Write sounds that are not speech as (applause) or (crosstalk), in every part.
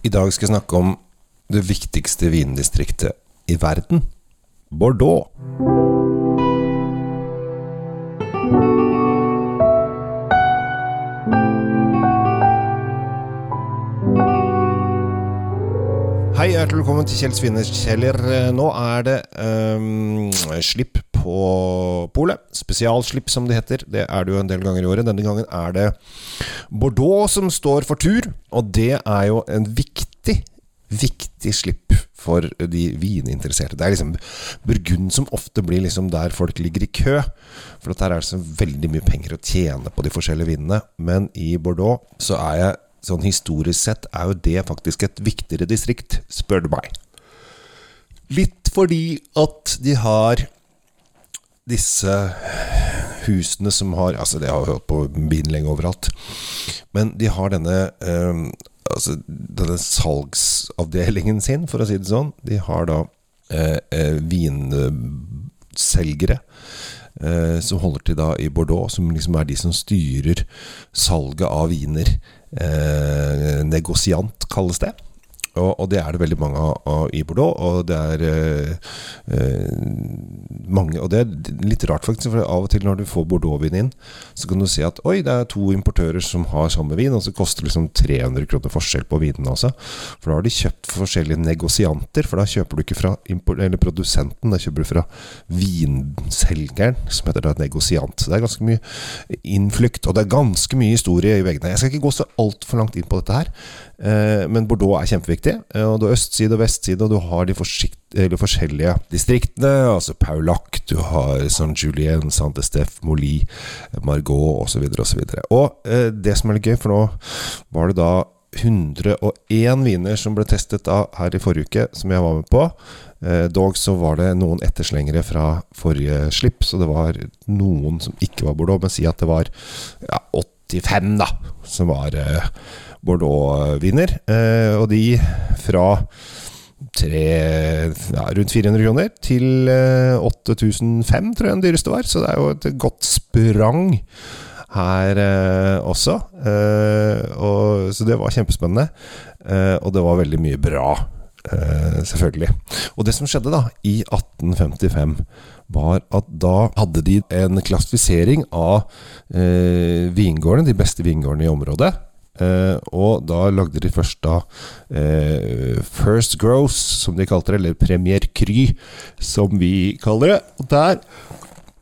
I dag skal jeg snakke om det viktigste vindistriktet i verden Bordeaux. Hei, hjertelig velkommen til Kjell Svinnes kjeller. Nå er det um, slipp på polet. Spesialslipp, som det heter. Det er det jo en del ganger i året. Denne gangen er det Bordeaux som står for tur. Og det er jo en viktig, viktig slipp for de vininteresserte. Det er liksom Burgund som ofte blir liksom der folk ligger i kø. For der er det så veldig mye penger å tjene på de forskjellige vinene. Men i Bordeaux så er jeg sånn historisk sett er jo det faktisk et viktigere distrikt, spør du meg. Litt fordi at de har disse husene som har Altså, det har hørt på vin lenge overalt. Men de har denne eh, Altså denne salgsavdelingen sin, for å si det sånn. De har da eh, vinselgere. Eh, som holder til da i Bordeaux, som liksom er de som styrer salget av viner. Eh, negosiant, kalles det. Og, og, det er det veldig mange av, i Bordeaux. Og det er eh, eh, mange Og det er litt rart, faktisk. For av og til når du får Bordeaux-vin inn, så kan du se at oi, det er to importører som har samme vin, og så koster det liksom 300 kroner forskjell på vinene også. For da har de kjøpt forskjellige negosianter. For da kjøper du ikke fra eller produsenten, da kjøper du fra vinselgeren, som heter da negosiant. Så det er ganske mye innflukt, og det er ganske mye historie i veggene. Jeg skal ikke gå så altfor langt inn på dette her. Eh, men Bordeaux er kjempeviktig. Eh, og Du har østside og vestside, og du har de forskjellige distriktene. Altså Paulac, du har Saint-Julien, Saint-Estef, Moli, Margot osv. osv. Og, og eh, det som er litt gøy, for nå var det da 101 viner som ble testet da her i forrige uke, som jeg var med på. Dog så var det noen etterslengere fra forrige slipp, så det var noen som ikke var Bordeaux. Men si at det var ja, 85, da, som var Bordeaux-viner. Eh, og de fra tre, ja, rundt 400 kroner til 8005, eh, tror jeg den dyreste var. Så det er jo et godt sprang her eh, også. Og, så det var kjempespennende. Og det var veldig mye bra, selvfølgelig. Og det som skjedde da, i 1855, var at da hadde de en klassifisering av vingårdene, de beste vingårdene i området. Uh, og da lagde de først da uh, First Gross, som de kalte det, eller Premier Kry, som vi kaller det. Og der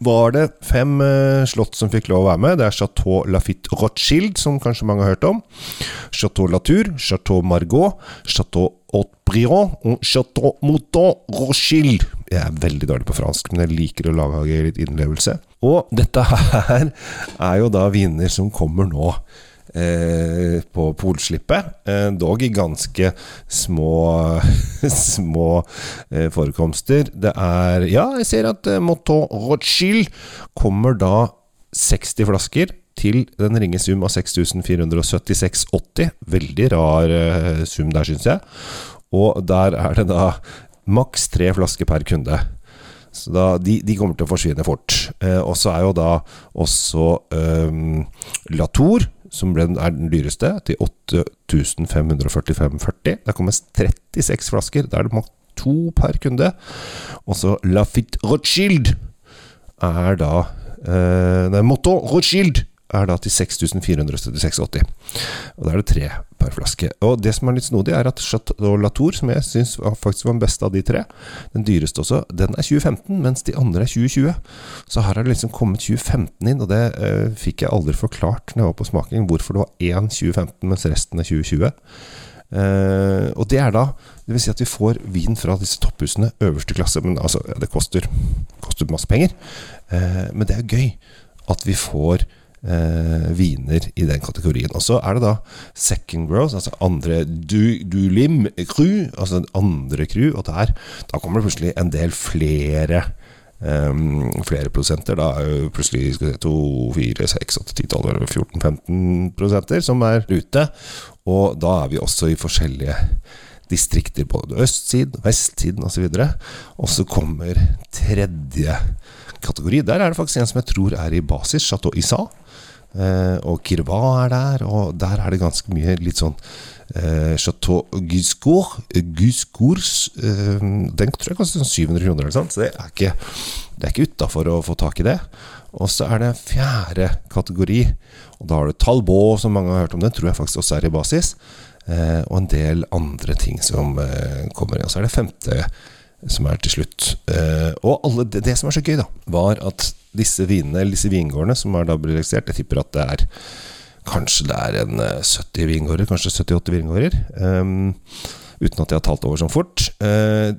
var det fem uh, slott som fikk lov å være med. Det er Chateau Lafitte Rothschild, som kanskje mange har hørt om. Chateau Latour, Chateau Margot, Chateau Haute-Briand og Chateau Mouton Rothschild. Jeg er veldig dårlig på fransk, men jeg liker å lage litt innlevelse. Og dette her er jo da viner som kommer nå eh, på polslippet. Eh, dog i ganske små, (laughs) små eh, forekomster. Det er Ja, jeg ser at eh, Motto Rothschild kommer da 60 flasker til den ringe sum av 6476,80. Veldig rar eh, sum der, syns jeg. Og der er det da maks tre flasker per kunde. Så da, de, de, kommer til å forsvinne fort. Eh, og så er jo da også eh, Latour som ble, er den dyreste, til 8545,40. Der kommer 36 flasker. Da er det makt to per kunde. Og så Lafitte Rothschild er da eh, Nei, Motto Rothschild er da til 6476,80. Og da er det tre per flaske. Og det som er litt snodig, er at Chateau Latour, som jeg syns faktisk var den beste av de tre, den dyreste også, den er 2015, mens de andre er 2020. Så her har det liksom kommet 2015 inn, og det eh, fikk jeg aldri forklart når jeg var på smaking, hvorfor det var én 2015, mens resten er 2020. Eh, og det er da Det vil si at vi får vin fra disse topphusene, øverste klasse. Men altså, det koster, koster masse penger. Eh, men det er gøy at vi får eh, viner i den kategorien. Og så er det da second growth, altså andre du, du lim crew, altså andre crew, og der da kommer det plutselig en del flere Um, flere prosenter. Da er jo plutselig skal se, 2, 4, 6, 8, 10, 12, 14, 15 prosenter som er ute. Og da er vi også i forskjellige distrikter, både østsiden, vestsiden osv. Og så kommer tredje kategori. Der er det faktisk en som jeg tror er i basis, Chateau Issa. Eh, og Kirva er der, og der er det ganske mye litt sånn eh, Chateau Guscourt. Guscours eh, Den tror jeg koster sånn 700 kroner, eller sant? så det er ikke, det er ikke utafor å få tak i det. Og så er det fjerde kategori, og da har du Talbot, som mange har hørt om. Den tror jeg faktisk også er i basis. Eh, og en del andre ting som eh, kommer. Og så er det femte som er til slutt. Eh, og alle, det, det, som er så gøy, da, var at disse vinene, eller disse vingårdene som er da registrert Jeg tipper at det er Kanskje det er en 70 vingårder, kanskje 78 vingårder. Um, uten at jeg har talt over sånn fort. Uh,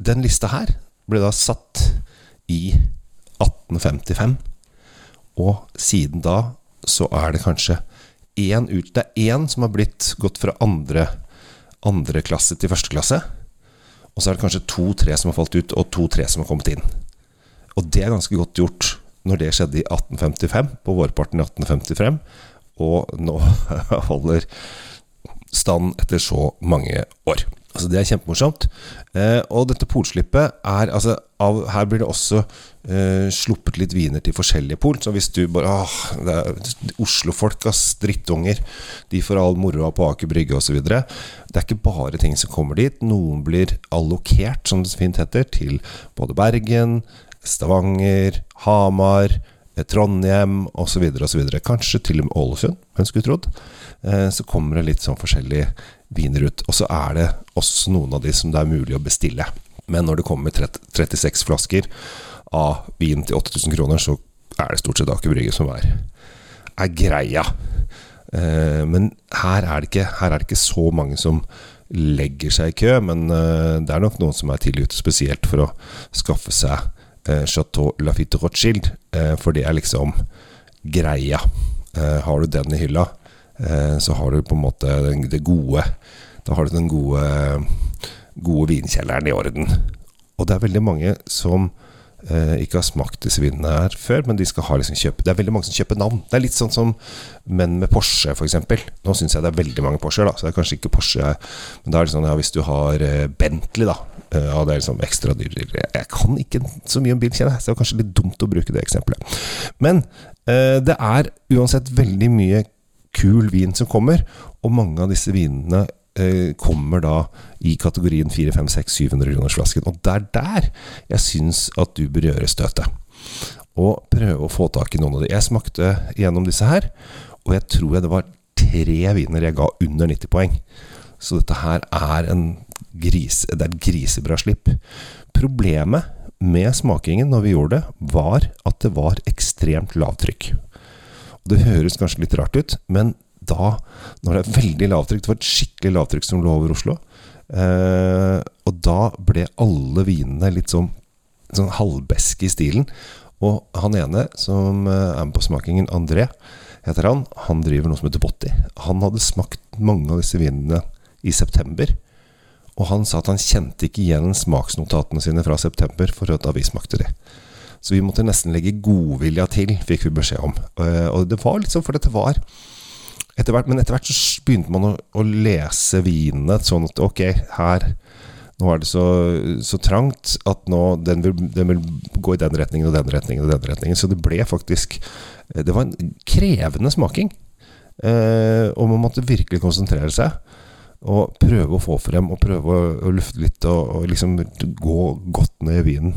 den lista her ble da satt i 1855. Og siden da så er det kanskje én ut Det er én som har blitt gått fra andre, andre klasse til første klasse. Og så er det kanskje to-tre som har falt ut, og to-tre som har kommet inn. Og det er ganske godt gjort når det skjedde i 1855, på vårparten i 1855, og nå (laughs) holder stand etter så mange år. Altså Det er kjempemorsomt. Eh, og dette polslippet er altså av, Her blir det også eh, sluppet litt viner til forskjellige pol. Så hvis du bare åh, det er Oslofolk, ass, drittunger. De får all moroa på Aker Brygge osv. Det er ikke bare ting som kommer dit. Noen blir allokert, som det fint heter, til både Bergen, Stavanger, Hamar, eh, Trondheim osv. osv. Kanskje til og med Ålesund, hvem skulle trodd. Eh, så kommer det litt sånn forskjellige viner ut. Og så er det også noen av de som det er mulig å bestille. Men når det kommer 30, 36 flasker av vin til 8000 kroner, så er det stort sett Aker Brygge som er, er greia. Eh, men her er, ikke, her er, det ikke, så mange som legger seg i kø. Men det er nok noen som er tidlig ute, spesielt for å skaffe seg Chateau Lafitte Rothschild. Eh, for det er liksom greia. Eh, har du den i hylla, Eh, så har du på en måte det gode Da har du den gode, gode vinkjelleren i orden. Og det er veldig mange som eh, ikke har smakt disse vinene her før, men de skal ha liksom kjøpe Det er veldig mange som kjøper navn. Det er litt sånn som menn med Porsche, f.eks. Nå syns jeg det er veldig mange Porscher, da, så det er kanskje ikke Porsche Men da er det sånn, ja, hvis du har eh, Bentley, da, eh, ja, det er liksom ekstra dyr Jeg kan ikke så mye om bil, kjenner jeg, så det er kanskje litt dumt å bruke det eksempelet. Men eh, det er uansett veldig mye kul vin som kommer. Og mange av disse vinene eh, kommer da i kategorien 4, 5, 6, 700 kroners flasken. Og det er der jeg syns at du bør gjøre støtet. Og prøve å få tak i noen av de. Jeg smakte gjennom disse her, og jeg tror jeg det var tre viner jeg ga under 90 poeng. Så dette her er, en gris, det er et grisebra slipp. Problemet med smakingen når vi gjorde det, var at det var ekstremt lavtrykk. Det høres kanskje litt rart ut, men da, når det er veldig lavtrykk Det var et skikkelig lavtrykk som lå over Oslo. Eh, og da ble alle vinene litt sånn, sånn halvbeske i stilen. Og han ene som eh, er med på smakingen, André heter han, han driver noe som heter Botti. Han hadde smakt mange av disse vinene i september. Og han sa at han kjente ikke igjen smaksnotatene sine fra september, for da vi smakte de. Så vi måtte nesten legge godvilja til, fikk vi beskjed om. Eh, og det var sånn, for dette var etter hvert, Men etter hvert så begynte man å, å lese vinene sånn at ok, her nå er det så, så trangt at nå den vil, den vil, gå i den retningen og den retningen og den retningen. Så det ble faktisk eh, Det var en krevende smaking. Eh, og man måtte virkelig konsentrere seg. Og prøve å få frem og prøve å, å lufte litt og, og liksom gå godt ned i vinen.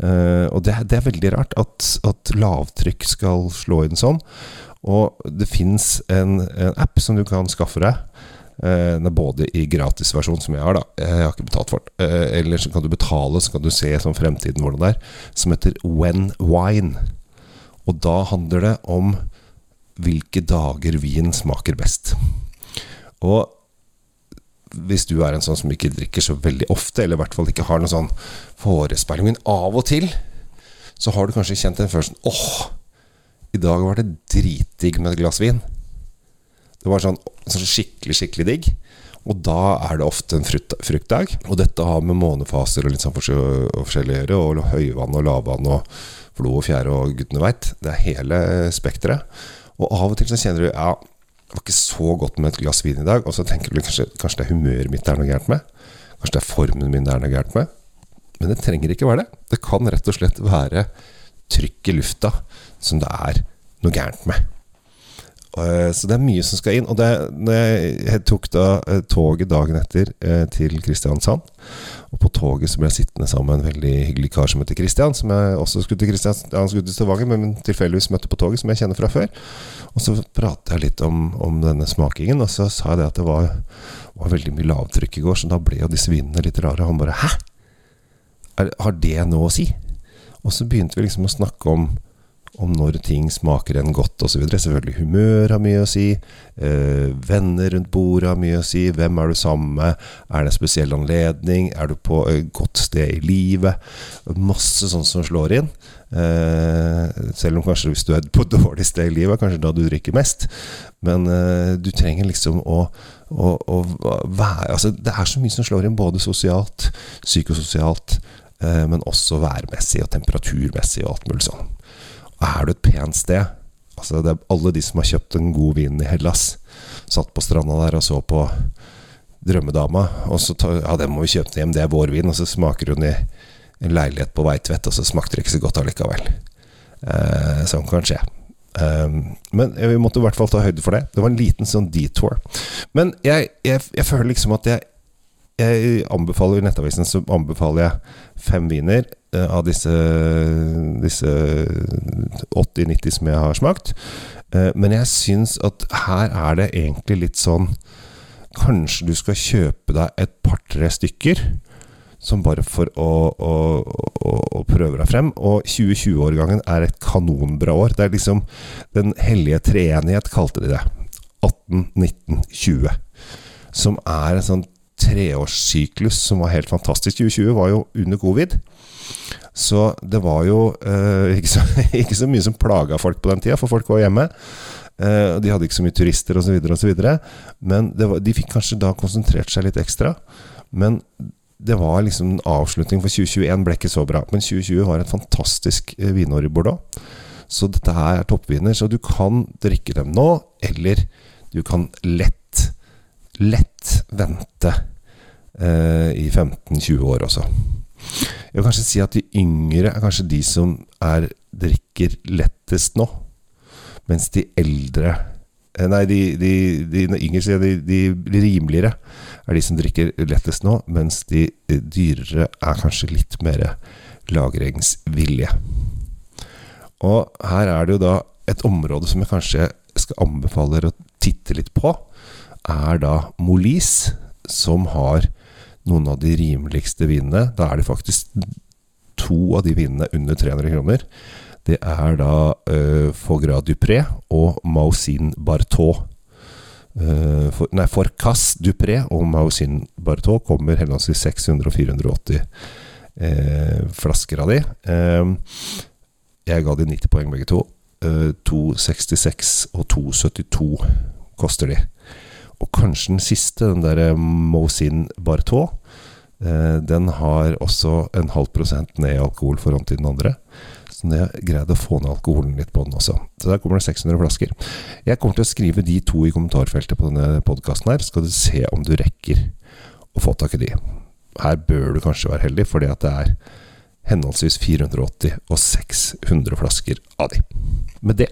Eh, og det, det, er veldig rart at, at, lavtrykk skal slå inn sånn. Og det fins en, en, app som du kan skaffe deg. Uh, den er både i gratisversjon, som jeg har, da. Jeg har ikke betalt for den. Uh, eller så kan du betale, så kan du se sånn fremtiden hvordan det er. Som heter When Wine. Og da handler det om hvilke dager vin smaker best. Og hvis du er en sånn som ikke drikker så veldig ofte, eller i hvert fall ikke har noen sånn forespeiling, men av og til så har du kanskje kjent den følelsen åh, i dag var det dritdigg med et glass vin. Det var sånn, sånn skikkelig, skikkelig digg. Og da er det ofte en frukt, fruktdag. Og dette har med månefaser og litt sånn forskjellig å gjøre. Og høyvann og lavvann og flo og fjære og gudene veit. Det er hele spekteret. Og av og til så kjenner du ja, det var ikke så godt med et glass vin i dag. Og så tenker du kanskje, kanskje det er humøret mitt det er noe gærent med. Kanskje det er formen min det er noe gærent med. Men det trenger ikke være det. Det kan rett og slett være trykk i lufta som det er noe gærent med. Eh, så det er mye som skal inn. Og det, jeg tok da eh, toget dagen etter eh, til Kristiansand. Og på toget så ble jeg sittende sammen med en veldig hyggelig kar som heter Kristian. Som jeg også skulle til Kristiansand, han skulle til Stavanger, men tilfeldigvis møtte på toget, som jeg kjenner fra før. Og så pratet jeg litt om, om denne smakingen, og så sa jeg det at det var, var veldig mye lavtrykk i går, så da ble jo disse vinene litt rare. Og han bare 'hæ? Har det noe å si?' Og så begynte vi liksom å snakke om om når ting smaker en godt osv. Selvfølgelig humør har mye å si. Eh, venner rundt bordet har mye å si. Hvem er du sammen med? Er det en spesiell anledning? Er du på et godt sted i livet? Masse sånt som slår inn. Eh, selv om kanskje hvis du er på et (laughs) dårlig sted i livet, kanskje da du drikker mest. Men eh, du trenger liksom å, å, å være Altså, det er så mye som slår inn, både sosialt, psykososialt, men også værmessig og temperaturmessig og alt mulig sånn. Er du et pent sted Altså det er Alle de som har kjøpt en god vin i Hellas, satt på stranda der og så på drømmedama, og så tar, ja, den må vi kjøpe hjem, det er vår vin, og så smaker hun i en leilighet på Veitvet, og så smakte det ikke så godt allikevel. Eh, sånn kan skje. Um, men vi måtte i hvert fall ta høyde for det. Det var en liten sånn detour. Men jeg, jeg, jeg føler liksom at jeg, jeg anbefaler I Nettavisen så anbefaler jeg fem viner uh, av disse, disse 80-90 som jeg har smakt. Uh, men jeg syns at her er det egentlig litt sånn Kanskje du skal kjøpe deg et par-tre stykker. Som bare for å, å, å, å prøve deg frem. Og 2020-årgangen er et kanonbra år. Det er liksom Den hellige treenighet, kalte de det. 18, 19, 20. Som er en sånn treårssyklus som var helt fantastisk. 2020 var jo under covid. Så det var jo eh, (laughs) ikke, så, ikke, så, mye som plaga folk på den tida, for folk var hjemme. Eh, de hadde ikke så mye turister osv. Men var, de fikk kanskje da konsentrert seg litt ekstra. Men det var liksom en avslutning for 2021 ble ikke så bra. Men 2020 var et fantastisk eh, vinår i Bordeaux. Så dette her er toppviner. Så du kan drikke dem nå, eller du kan lett lett vente eh, i 15-20 år også. Jeg vil kanskje si at de yngre er kanskje de som er, drikker lettest nå. Mens de eldre eh, Nei, de, de, de, de yngre de, de rimeligere er de som drikker lettest nå, mens de dyrere er kanskje litt mer lagringsvillige. Og her er det jo da et område som jeg kanskje skal anbefale dere å titte litt på er da Molis, som har noen av de rimeligste vinene. Da er det faktisk to av de vinene under 300 kroner. Det er da uh, Fogra Dupré og Mausin Bartot. Uh, for, nei, Forcas Dupré og Mausin Bartot kommer henholdsvis 600 og 480 uh, flasker av de. Uh, jeg ga de 90 poeng begge to. 266 og 272 koster de. Og kanskje den siste, den derre Mosin Bartot, eh, den har også en halv prosent ned i alkohol forhold til den andre. Så jeg greide å få ned alkoholen litt på den også. Så der kommer det 600 flasker. Jeg kommer til å skrive de to i kommentarfeltet på denne podkasten her, så skal du se om du rekker å få tak i de. Her bør du kanskje være heldig, fordi at det er henholdsvis 480 og 600 flasker av de. Med det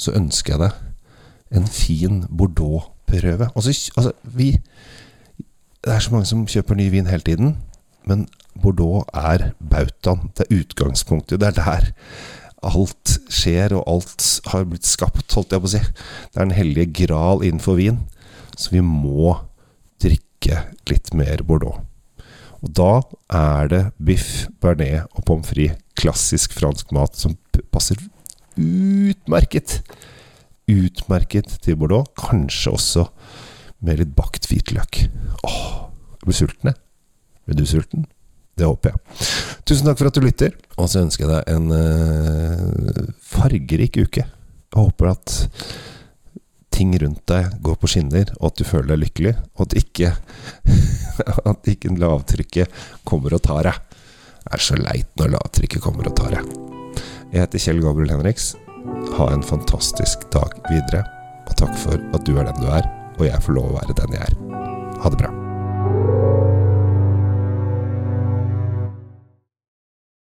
så ønsker jeg deg en fin Bordeaux prøve. Altså, altså, vi Det er så mange som kjøper ny vin hele tiden, men Bordeaux er bautaen. Det er utgangspunktet. Det er der alt skjer, og alt har blitt skapt, holdt jeg på å si. Det er den hellige gral innenfor vin. Så vi må drikke litt mer Bordeaux. Og da er det biff, bearnés og pommes frites, klassisk fransk mat, som passer utmerket utmerket til Bordeaux. Kanskje også med litt bakt hvitløk. Åh, jeg blir sulten, jeg. Blir du sulten? Det håper jeg. Tusen takk for at du lytter, og så ønsker jeg deg en uh, fargerik uke. Jeg håper at ting rundt deg går på skinner, og at du føler deg lykkelig, og at ikke, (laughs) at ikke lavtrykket kommer og tar deg. Det er så leit når lavtrykket kommer og tar deg. Jeg heter Kjell Gabriel Henriks. Ha en fantastisk dag videre, og takk for at du er den du er, og jeg får lov å være den jeg er. Ha det bra.